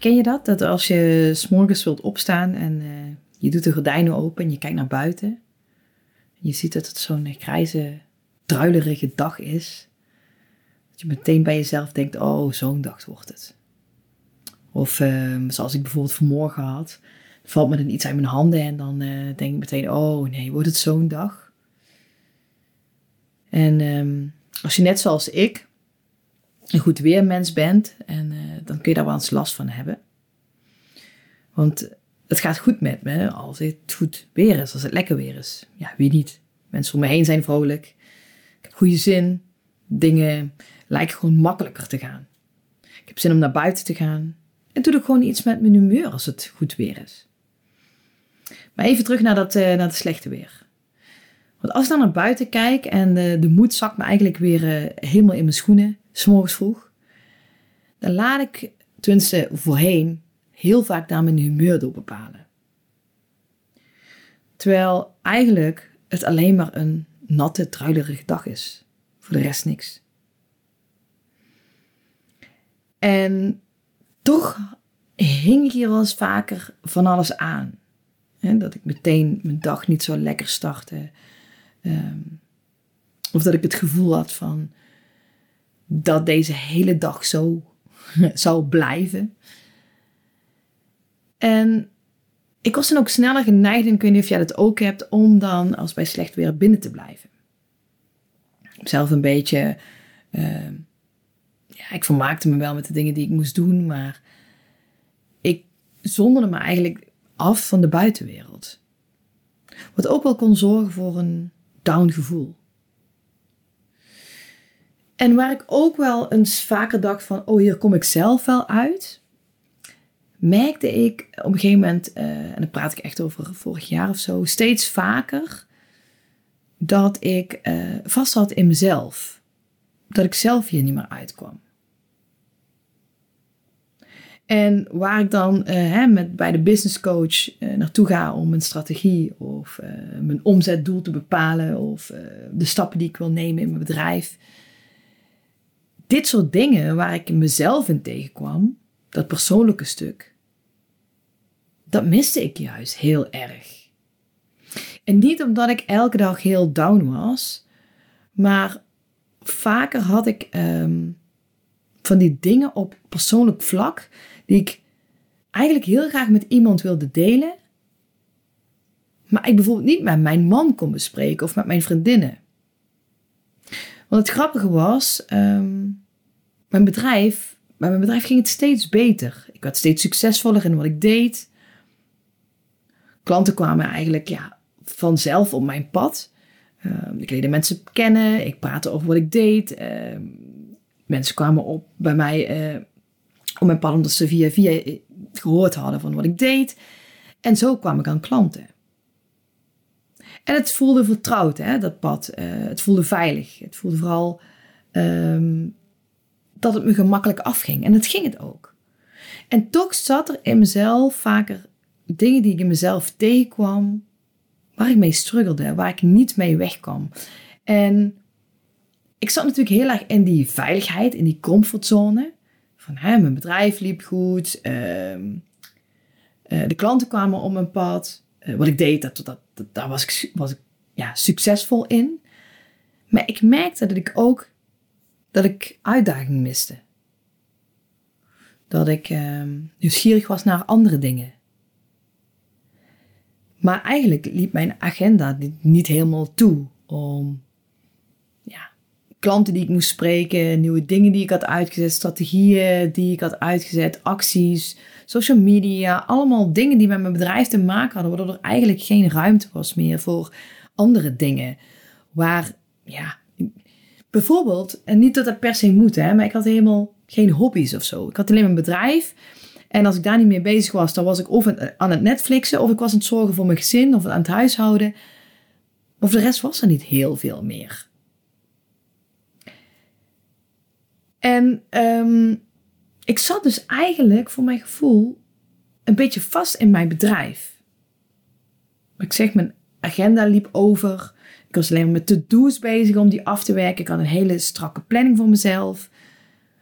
Herken je dat? Dat als je s'morgens wilt opstaan en uh, je doet de gordijnen open en je kijkt naar buiten. En je ziet dat het zo'n grijze, druilerige dag is. Dat je meteen bij jezelf denkt, oh, zo'n dag wordt het. Of uh, zoals ik bijvoorbeeld vanmorgen had. valt me dan iets uit mijn handen en dan uh, denk ik meteen, oh nee, wordt het zo'n dag? En um, als je net zoals ik een goed weermens bent, en, uh, dan kun je daar wel eens last van hebben. Want het gaat goed met me als het goed weer is, als het lekker weer is. Ja, wie niet? Mensen om me heen zijn vrolijk. Ik heb goede zin. Dingen lijken gewoon makkelijker te gaan. Ik heb zin om naar buiten te gaan. En doe ik gewoon iets met mijn humeur als het goed weer is. Maar even terug naar dat, uh, naar het slechte weer. Want als ik dan naar buiten kijk en de, de moed zakt me eigenlijk weer helemaal in mijn schoenen, s'morgens vroeg, dan laat ik, tenminste voorheen, heel vaak daar mijn humeur door bepalen. Terwijl eigenlijk het alleen maar een natte, druilerige dag is. Voor de rest niks. En toch hing ik hier wel eens vaker van alles aan. dat ik meteen mijn dag niet zo lekker startte. Ehm, of dat ik het gevoel had van dat deze hele dag zo zou blijven. En ik was dan ook sneller geneigd, en ik weet niet of jij dat ook hebt, om dan als bij slecht weer binnen te blijven. Zelf een beetje, uh, ja, ik vermaakte me wel met de dingen die ik moest doen, maar ik zonderde me eigenlijk af van de buitenwereld. Wat ook wel kon zorgen voor een down gevoel. En waar ik ook wel eens vaker dacht van, oh hier kom ik zelf wel uit, merkte ik op een gegeven moment, uh, en dan praat ik echt over vorig jaar of zo, steeds vaker dat ik uh, vast had in mezelf. Dat ik zelf hier niet meer uitkwam. En waar ik dan uh, hè, met, bij de business coach naartoe ga om een strategie of mijn omzetdoel te bepalen of de stappen die ik wil nemen in mijn bedrijf. Dit soort dingen waar ik mezelf in tegenkwam, dat persoonlijke stuk, dat miste ik juist heel erg. En niet omdat ik elke dag heel down was, maar vaker had ik um, van die dingen op persoonlijk vlak die ik eigenlijk heel graag met iemand wilde delen, maar ik bijvoorbeeld niet met mijn man kon bespreken of met mijn vriendinnen. Want het grappige was, um, mijn bedrijf, bij mijn bedrijf ging het steeds beter. Ik werd steeds succesvoller in wat ik deed. Klanten kwamen eigenlijk ja, vanzelf op mijn pad. Uh, ik leerde mensen kennen, ik praatte over wat ik deed. Uh, mensen kwamen op bij mij uh, op mijn pad omdat ze via via gehoord hadden van wat ik deed. En zo kwam ik aan klanten. En het voelde vertrouwd, hè, dat pad. Uh, het voelde veilig. Het voelde vooral um, dat het me gemakkelijk afging. En dat ging het ook. En toch zat er in mezelf vaker dingen die ik in mezelf tegenkwam, waar ik mee struggelde, waar ik niet mee wegkwam. En ik zat natuurlijk heel erg in die veiligheid, in die comfortzone. Van hè, mijn bedrijf liep goed, uh, de klanten kwamen op mijn pad. Uh, wat ik deed, dat, dat, dat, daar was ik, was ik ja, succesvol in. Maar ik merkte dat ik ook dat ik uitdaging miste. Dat ik uh, nieuwsgierig was naar andere dingen. Maar eigenlijk liep mijn agenda niet helemaal toe om klanten die ik moest spreken, nieuwe dingen die ik had uitgezet, strategieën die ik had uitgezet, acties, social media, allemaal dingen die met mijn bedrijf te maken hadden, waardoor er eigenlijk geen ruimte was meer voor andere dingen. Waar ja, Bijvoorbeeld, en niet dat dat per se moet, hè, maar ik had helemaal geen hobby's of zo. Ik had alleen mijn bedrijf En als ik daar niet mee bezig was, dan was ik of aan het Netflixen, of ik was aan het zorgen voor mijn gezin, of aan het huishouden. Of de rest was er niet heel veel meer. En ehm, ik zat dus eigenlijk, voor mijn gevoel, een beetje vast in mijn bedrijf. Ik zeg, mijn agenda liep over. Ik was alleen maar met to-do's bezig om die af te werken. Ik had een hele strakke planning voor mezelf.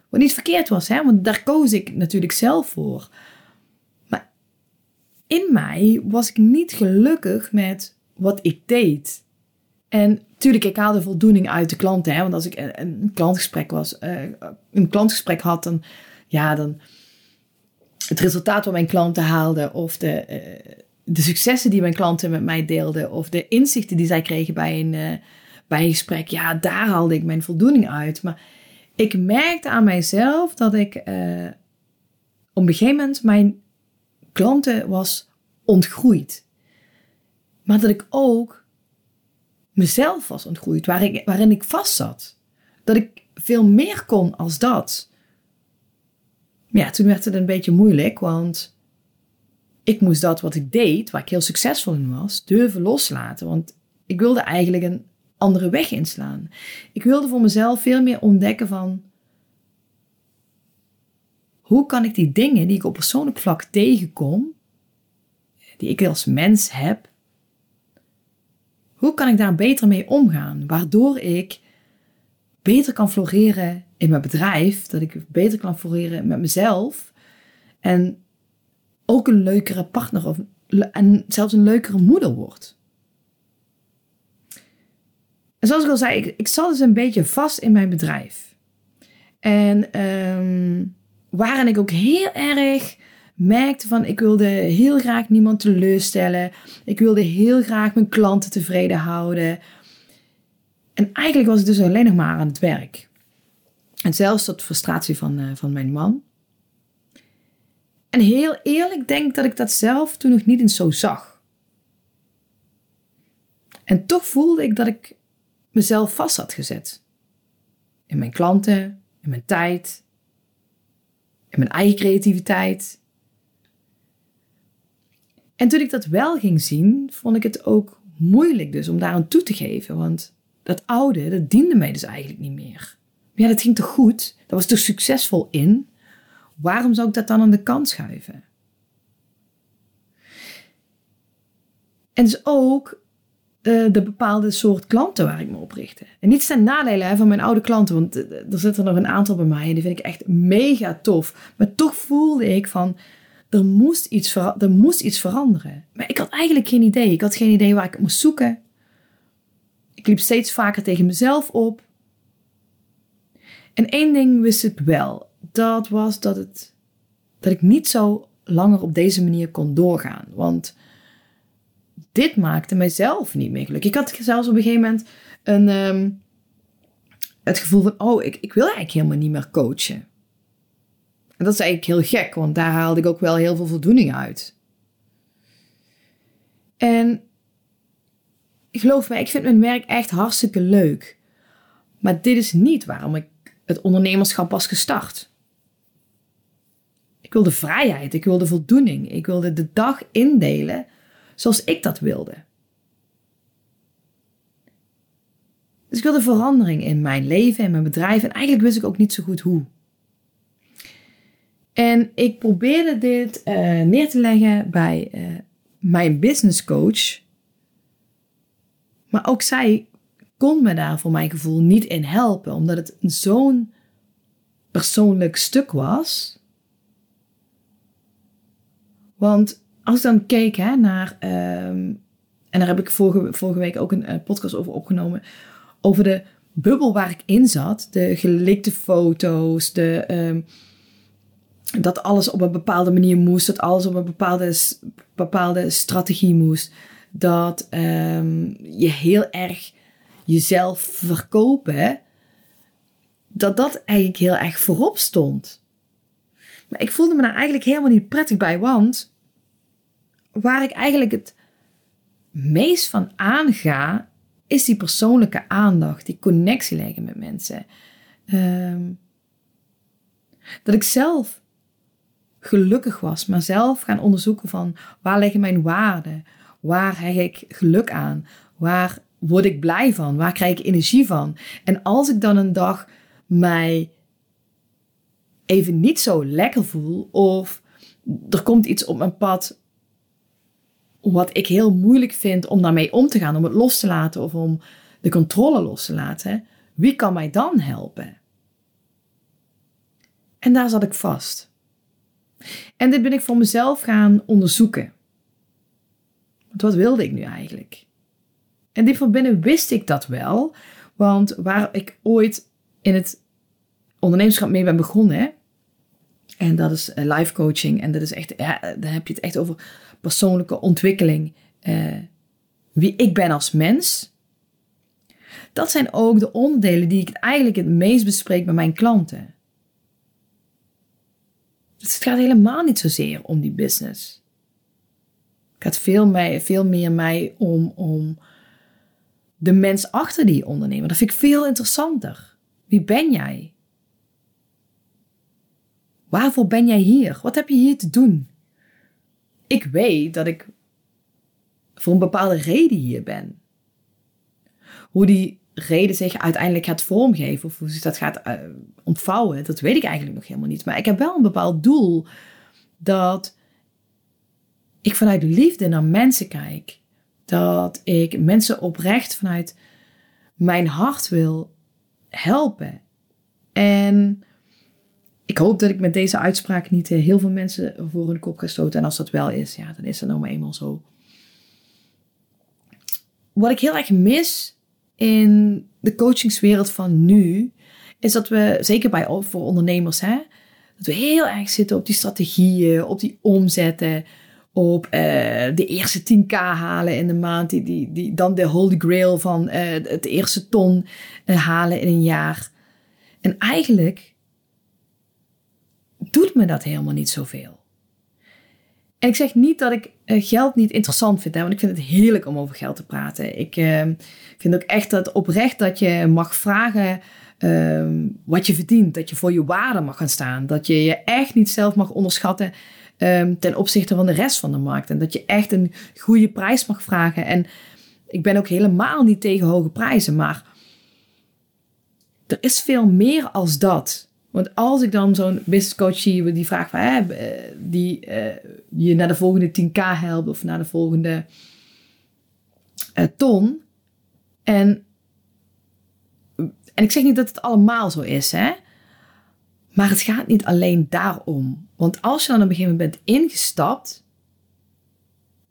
Wat niet verkeerd was, hè? want daar koos ik natuurlijk zelf voor. Maar in mij was ik niet gelukkig met wat ik deed. En natuurlijk, ik haalde voldoening uit de klanten. Hè? Want als ik een, klantgesprek was, uh, een klantgesprek had, dan, ja, dan het resultaat wat mijn klanten haalden, of de, uh, de successen die mijn klanten met mij deelden, of de inzichten die zij kregen bij een, uh, bij een gesprek, ja, daar haalde ik mijn voldoening uit. Maar ik merkte aan mijzelf dat ik op een gegeven moment mijn klanten was ontgroeid. Maar dat ik ook mezelf was ontgroeid, ik, waarin ik vast zat. Dat ik veel meer kon als dat. Ja, toen werd het een beetje moeilijk, want ik moest dat wat ik deed, waar ik heel succesvol in was, durven loslaten. Want ik wilde eigenlijk een andere weg inslaan. Ik wilde voor mezelf veel meer ontdekken van hoe kan ik die dingen die ik op persoonlijk vlak tegenkom, die ik als mens heb, hoe kan ik daar beter mee omgaan? Waardoor ik beter kan floreren in mijn bedrijf, dat ik beter kan floreren met mezelf en ook een leukere partner of, en zelfs een leukere moeder word. En zoals ik al zei, ik, zat dus een beetje vast in mijn bedrijf. En um, waarin ik ook heel erg merkte van ik wilde heel graag niemand teleurstellen. Ik wilde heel graag mijn klanten tevreden houden. En eigenlijk was ik dus alleen nog maar aan het werk. En zelfs tot frustratie van, uh, van mijn man. En heel eerlijk denk dat ik dat zelf toen nog niet eens zo zag. En toch voelde ik dat ik mezelf vast had gezet. In mijn klanten, in mijn tijd, in mijn eigen creativiteit, en toen ik dat wel ging zien, vond ik het ook moeilijk dus om daar aan toe te geven. Want dat oude, dat diende mij dus eigenlijk niet meer. Maar ja, dat ging toch goed? Dat was toch succesvol in? Waarom zou ik dat dan aan de kant schuiven? En dus ook uh, de bepaalde soort klanten waar ik me op richtte. En niet ten nadele van mijn oude klanten, want uh, er zitten nog een aantal bij mij en die vind ik echt mega tof. Maar toch voelde ik van, er moest, iets er moest iets veranderen. Maar ik had eigenlijk geen idee. Ik had geen idee waar ik moest zoeken. Ik liep steeds vaker tegen mezelf op. En één ding wist ik wel. Dat was dat, het, dat ik niet zo langer op deze manier kon doorgaan. Want dit maakte mijzelf niet meer gelukkig. Ik had zelfs op een gegeven moment een, ehm, het gevoel van... Oh, ik, ik wil eigenlijk helemaal niet meer coachen. En dat is eigenlijk heel gek, want daar haalde ik ook wel heel veel voldoening uit. En geloof me, ik vind mijn werk echt hartstikke leuk. Maar dit is niet waarom ik het ondernemerschap was gestart. Ik wilde vrijheid, ik wilde voldoening, ik wilde de dag indelen zoals ik dat wilde. Dus ik wilde verandering in mijn leven en mijn bedrijf en eigenlijk wist ik ook niet zo goed hoe. En ik probeerde dit uh, neer te leggen bij uh, mijn business coach. Maar ook zij kon me daar voor mijn gevoel niet in helpen, omdat het zo'n persoonlijk stuk was. Want als ik dan keek hè, naar, um, en daar heb ik vorige, vorige week ook een uh, podcast over opgenomen, over de bubbel waar ik in zat, de gelikte foto's, de. Um, dat alles op een bepaalde manier moest, dat alles op een bepaalde, bepaalde strategie moest. Dat um, je heel erg jezelf verkopen, dat dat eigenlijk heel erg voorop stond. Maar ik voelde me daar eigenlijk helemaal niet prettig bij, want waar ik eigenlijk het meest van aanga, is die persoonlijke aandacht, die connectie leggen met mensen. Um, dat ik zelf gelukkig was, maar zelf gaan onderzoeken van waar liggen mijn waarden? Waar heb ik geluk aan? Waar word ik blij van? Waar krijg ik energie van? En als ik dan een dag mij even niet zo lekker voel of er komt iets op mijn pad wat ik heel moeilijk vind om daarmee om te gaan, om het los te laten of om de controle los te laten, wie kan mij dan helpen? En daar zat ik vast. En dit ben ik voor mezelf gaan onderzoeken. Want wat wilde ik nu eigenlijk? En diep van binnen wist ik dat wel, want waar ik ooit in het ondernemerschap mee ben begonnen, en dat is eh, life coaching, en dat is echt, ja, dan heb je het echt over persoonlijke ontwikkeling, eh, wie ik ben als mens. Dat zijn ook de onderdelen die ik eigenlijk het meest bespreek met mijn klanten. Dus het gaat helemaal niet zozeer om die business. Het gaat veel, mij, veel meer mij om, om de mens achter die ondernemer. Dat vind ik veel interessanter. Wie ben jij? Waarvoor ben jij hier? Wat heb je hier te doen? Ik weet dat ik voor een bepaalde reden hier ben. Hoe die reden zich uiteindelijk gaat vormgeven of hoe zich dat gaat uh, ontvouwen, dat weet ik eigenlijk nog helemaal niet. Maar ik heb wel een bepaald doel dat ik vanuit liefde naar mensen kijk. Dat ik mensen oprecht vanuit mijn hart wil helpen. En ik hoop dat ik met deze uitspraak niet eh, heel veel mensen voor hun kop ga stoten. En als dat wel is, ja, dan is dat nou maar eenmaal zo. Wat ik heel erg mis in de coachingswereld van nu, is dat we, zeker bij, voor ondernemers, hè, dat we heel erg zitten op die strategieën, op die omzetten, op uh, de eerste 10k halen in de maand, die, die, die, dan de holy grail van uh, het eerste ton uh, halen in een jaar. En eigenlijk doet me dat helemaal niet zoveel. En ik zeg niet dat ik geld niet interessant vind, hè, want ik vind het heerlijk om over geld te praten. Ik vind ook echt dat oprecht dat je mag vragen ehm, wat je verdient. Dat je voor je waarde mag gaan staan. Dat je je echt niet zelf mag onderschatten um, ten opzichte van de rest van de markt. En dat je echt een goede prijs mag vragen. En ik ben ook helemaal niet tegen hoge prijzen, maar er is veel meer als dat. Want als ik dan zo'n business coach zie die vraagt van, hè, die uh, je naar de volgende 10k helpt of naar de volgende uh, ton, en, en ik zeg niet dat het allemaal zo is, hè. Maar het gaat niet alleen daarom. Want als je dan op een gegeven moment bent ingestapt,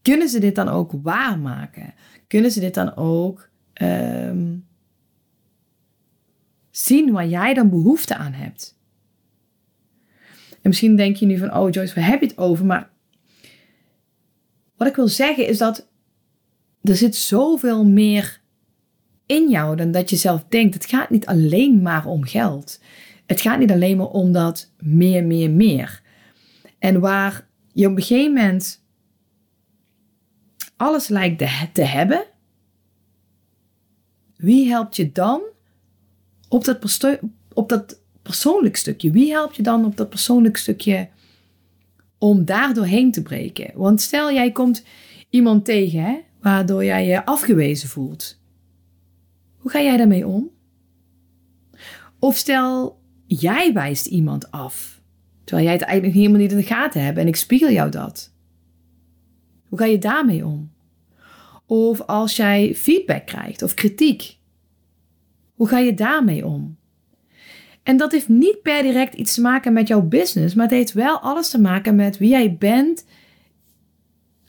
kunnen ze dit dan ook waarmaken? Kunnen ze dit dan ook um, zien waar jij dan behoefte aan hebt? En misschien denk je nu van, oh Joyce, waar heb je het over? Maar wat ik wil zeggen is dat er zit zoveel meer in jou dan dat je zelf denkt. Het gaat niet alleen maar om geld. Het gaat niet alleen maar om dat meer, meer, meer. En waar je op een gegeven moment alles lijkt te hebben, wie helpt je dan op dat, op dat persoonlijk stukje? Wie helpt je dan op dat persoonlijk stukje om daar doorheen te breken? Want stel jij komt iemand tegen hè, waardoor jij je afgewezen voelt. Hoe ga jij daarmee om? Of stel, jij wijst iemand af, terwijl jij het eigenlijk helemaal niet in de gaten hebt en ik spiegel jou dat. Hoe ga je daarmee om? Of als jij feedback krijgt of kritiek, hoe ga je daarmee om? En dat heeft niet per direct iets te maken met jouw business, maar het heeft wel alles te maken met wie jij bent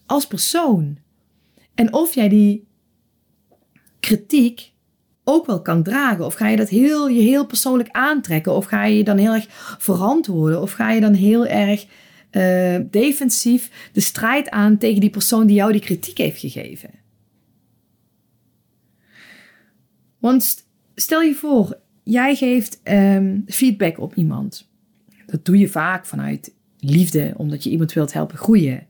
als persoon. En of jij die kritiek ook wel kan dragen? Of ga je dat heel, je heel persoonlijk aantrekken? Of ga je je dan heel erg verantwoorden? Of ga je dan heel erg uh, defensief de strijd aan tegen die persoon die jou die kritiek heeft gegeven? Want stel je voor, jij geeft um, feedback op iemand. Dat doe je vaak vanuit liefde, omdat je iemand wilt helpen groeien.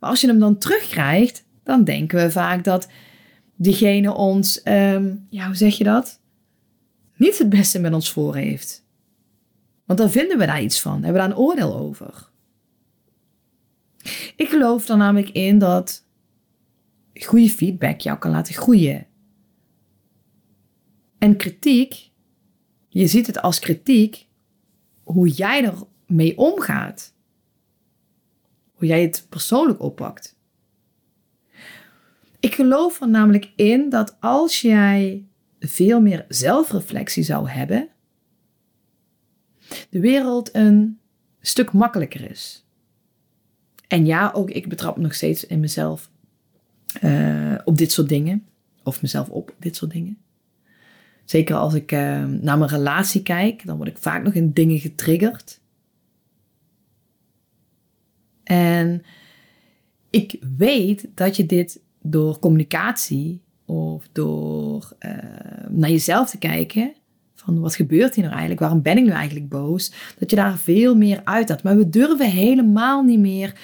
Maar als je hem dan terugkrijgt, dan denken we vaak dat diegene ons, um, ja, hoe zeg je dat? Niet het beste met ons voor heeft. Want dan vinden we daar iets van, hebben we daar een oordeel over. Ik geloof er namelijk in dat goede feedback jou kan laten groeien. En kritiek, je ziet het als kritiek, hoe jij ermee omgaat. Hoe jij het persoonlijk oppakt. Ik geloof er namelijk in dat als jij veel meer zelfreflectie zou hebben, de wereld een stuk makkelijker is. En ja, ook ik betrap nog steeds in mezelf uh, op dit soort dingen. Of mezelf op dit soort dingen. Zeker als ik uh, naar mijn relatie kijk, dan word ik vaak nog in dingen getriggerd. En ik weet dat je dit door communicatie of door uh, naar jezelf te kijken, van wat gebeurt hier nou eigenlijk, waarom ben ik nu eigenlijk boos, dat je daar veel meer uit had. Maar we durven helemaal niet meer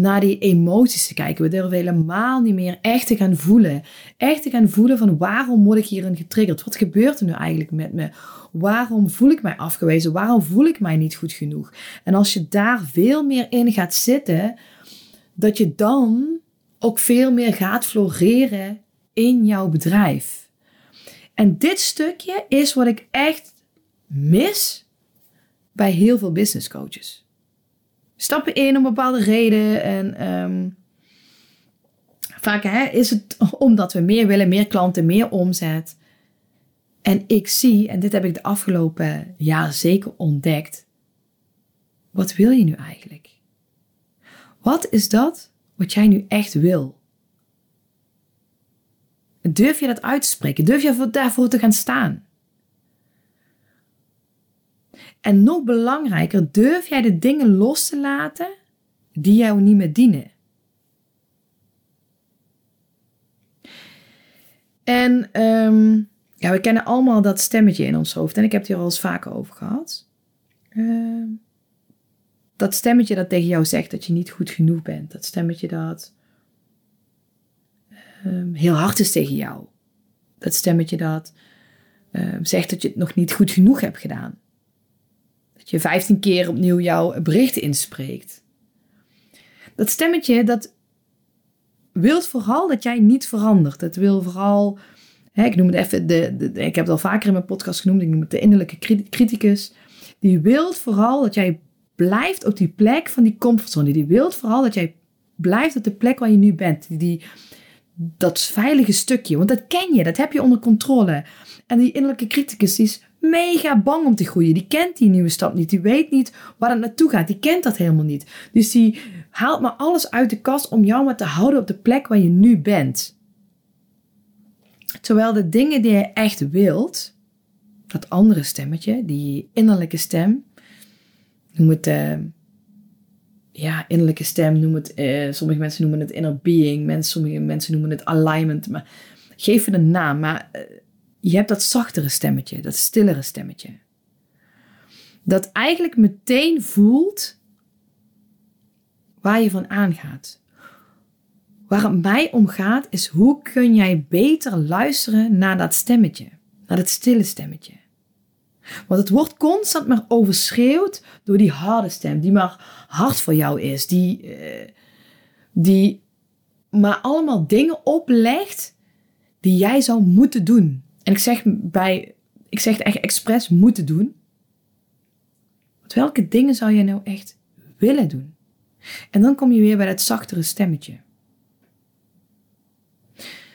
naar die emoties te kijken. We durven helemaal niet meer echt te gaan voelen. Echt te gaan voelen van waarom word ik hierin getriggerd? Wat gebeurt er nu eigenlijk met me? Waarom voel ik mij afgewezen? Waarom voel ik mij niet goed genoeg? En als je daar veel meer in gaat zitten, dat je dan ook veel meer gaat floreren in jouw bedrijf. En dit stukje is wat ik echt mis bij heel veel business coaches stappen in om bepaalde reden. En um, vaak hè, is het omdat we meer willen, meer klanten, meer omzet. En ik zie, en dit heb ik de afgelopen jaar zeker ontdekt. Wat wil je nu eigenlijk? Wat is dat wat jij nu echt wil? Durf je dat uit te spreken? Durf je daarvoor te gaan staan? En nog belangrijker, durf jij de dingen los te laten die jou niet meer dienen? En um, ja, we kennen allemaal dat stemmetje in ons hoofd. En ik heb het hier al eens vaker over gehad. Uh, dat stemmetje dat tegen jou zegt dat je niet goed genoeg bent. Dat stemmetje dat uh, heel hard is tegen jou. Dat stemmetje dat zegt dat je het nog niet goed genoeg hebt gedaan je 15 keer opnieuw jouw bericht inspreekt. Dat stemmetje, dat wil vooral dat jij niet verandert. Het wil vooral, hè, ik noem het even, de, de, ik heb het al vaker in mijn podcast genoemd, ik noem het de innerlijke criticus. Die wil vooral dat jij blijft op die plek van die comfortzone. Die wil vooral dat jij blijft op de plek waar je nu bent. Die, dat veilige stukje, want dat ken je, dat heb je onder controle. En die innerlijke criticus is mega bang om te groeien. Die kent die nieuwe stap niet. Die weet niet waar het naartoe gaat. Die kent dat helemaal niet. Dus die haalt maar alles uit de kast om jou maar te houden op de plek waar je nu bent. Terwijl de dingen die je echt wilt, dat andere stemmetje, die innerlijke stem, noem het, uh, ja, innerlijke stem, noem het, uh, sommige mensen noemen het inner being, mensen, sommige mensen noemen het alignment, maar geef het een naam. Maar uh, je hebt dat zachtere stemmetje, dat stillere stemmetje. Dat eigenlijk meteen voelt waar je van aangaat. Waar het mij om gaat is hoe kun jij beter luisteren naar dat stemmetje, naar dat stille stemmetje. Want het wordt constant maar overschreeuwd door die harde stem, die maar hard voor jou is, die, uh, die maar allemaal dingen oplegt die jij zou moeten doen. En ik zeg bij, ik zeg het echt expres moeten doen. Want welke dingen zou je nou echt willen doen? En dan kom je weer bij dat zachtere stemmetje.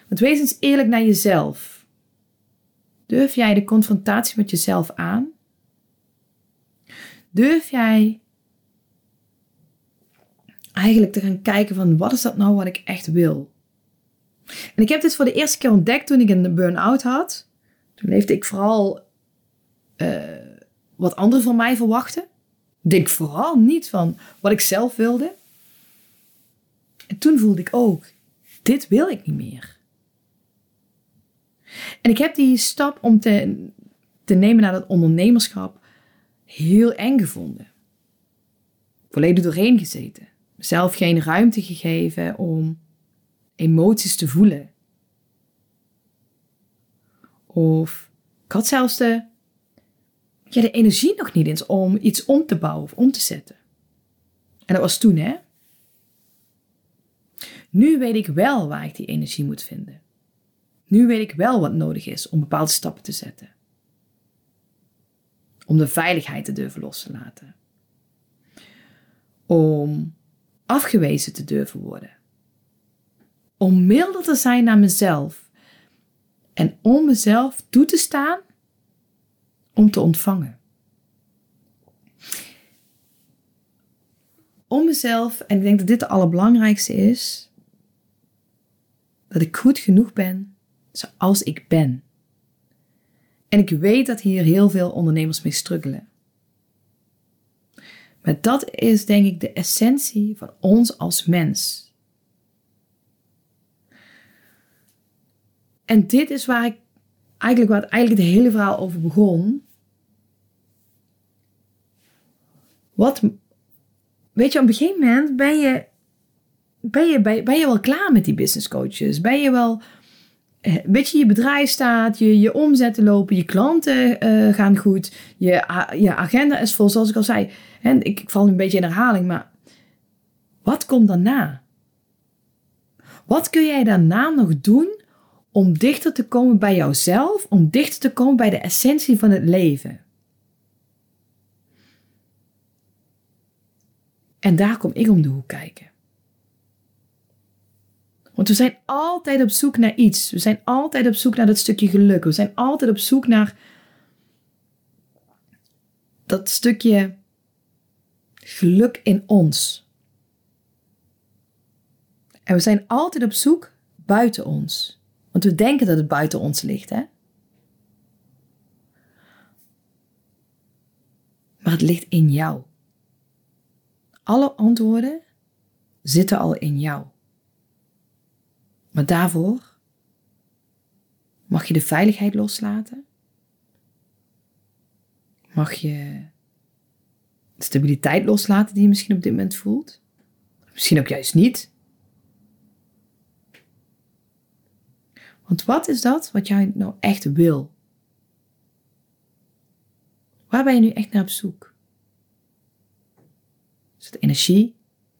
Want wees eens eerlijk naar jezelf. Durf jij de confrontatie met jezelf aan? Durf jij eigenlijk te gaan kijken van wat is dat nou wat ik echt wil? En ik heb dit voor de eerste keer ontdekt toen ik een burn-out had. Toen leefde ik vooral uh, wat anderen van mij verwachten. Denk vooral niet van wat ik zelf wilde. En toen voelde ik ook, dit wil ik niet meer. En ik heb die stap om te, te nemen naar dat ondernemerschap heel eng gevonden. Volledig doorheen gezeten. Mezelf geen ruimte gegeven om emoties te voelen. Of ik had zelfs de, ja, de energie nog niet eens om iets om te bouwen of om te zetten. En dat was toen, hè? Nu weet ik wel waar ik die energie moet vinden. Nu weet ik wel wat nodig is om bepaalde stappen te zetten. Om de veiligheid te durven los te laten. Om afgewezen te durven worden. Om milder te zijn naar mezelf. En om mezelf toe te staan om te ontvangen. Om mezelf, en ik denk dat dit de allerbelangrijkste is, dat ik goed genoeg ben zoals ik ben. En ik weet dat hier heel veel ondernemers mee struggelen. Maar dat is denk ik de essentie van ons als mens. En dit is waar ik eigenlijk, waar het eigenlijk het hele verhaal over begon. Wat, weet je, op een gegeven moment ben je, ben je, ben je wel klaar met die business coaches. Ben je wel, eh, weet je, je bedrijf staat, je, je omzetten lopen, je klanten uh, gaan goed, je, je agenda is vol, zoals ik al zei. En ik, ik val een beetje in herhaling, maar wat komt daarna? Wat kun jij daarna nog doen om dichter te komen bij jouzelf, om dichter te komen bij de essentie van het leven? En daar kom ik om de hoek kijken. Want we zijn altijd op zoek naar iets. We zijn altijd op zoek naar dat stukje geluk. We zijn altijd op zoek naar dat stukje geluk in ons. En we zijn altijd op zoek buiten ons. Want we denken dat het buiten ons ligt, hè? Maar het ligt in jou. Alle antwoorden zitten al in jou. Maar daarvoor mag je de veiligheid loslaten. Mag je de stabiliteit loslaten die je misschien op dit moment voelt. Misschien ook juist niet. Want wat is dat wat jij nou echt wil? Waar ben je nu echt naar op zoek? Is het energie?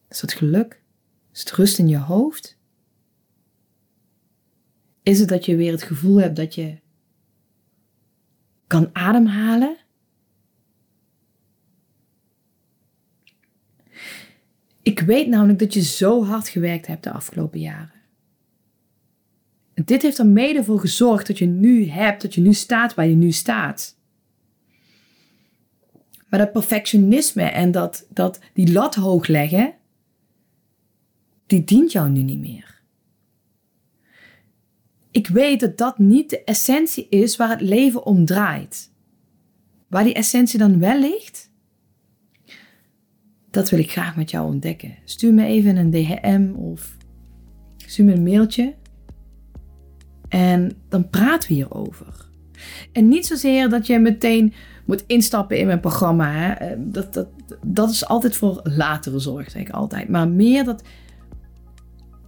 Is het geluk? Is het rust in je hoofd? Is het dat je weer het gevoel hebt dat je kan ademhalen? Ik weet namelijk dat je zo hard gewerkt hebt de afgelopen jaren. Dit heeft er mede voor gezorgd dat je nu hebt, dat je nu staat waar je nu staat. Maar dat perfectionisme en dat, dat die lat hoog leggen, die dient jou nu niet meer. Ik weet dat dat niet de essentie is waar het leven om draait. Waar die essentie dan wel ligt, dat wil ik graag met jou ontdekken. Stuur me even een DM of stuur me een mailtje. En dan praten we hierover. En niet zozeer dat je meteen moet instappen in mijn programma. Hè. Eh, dat, dat, dat is altijd voor latere zorg, zeg ik altijd. Maar meer dat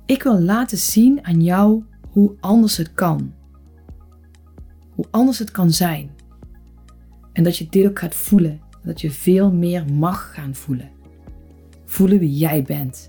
ik wil laten zien aan jou hoe anders het kan. Hoe anders het kan zijn. En dat je dit ook gaat voelen. Dat je veel meer mag gaan voelen. Voelen wie jij bent.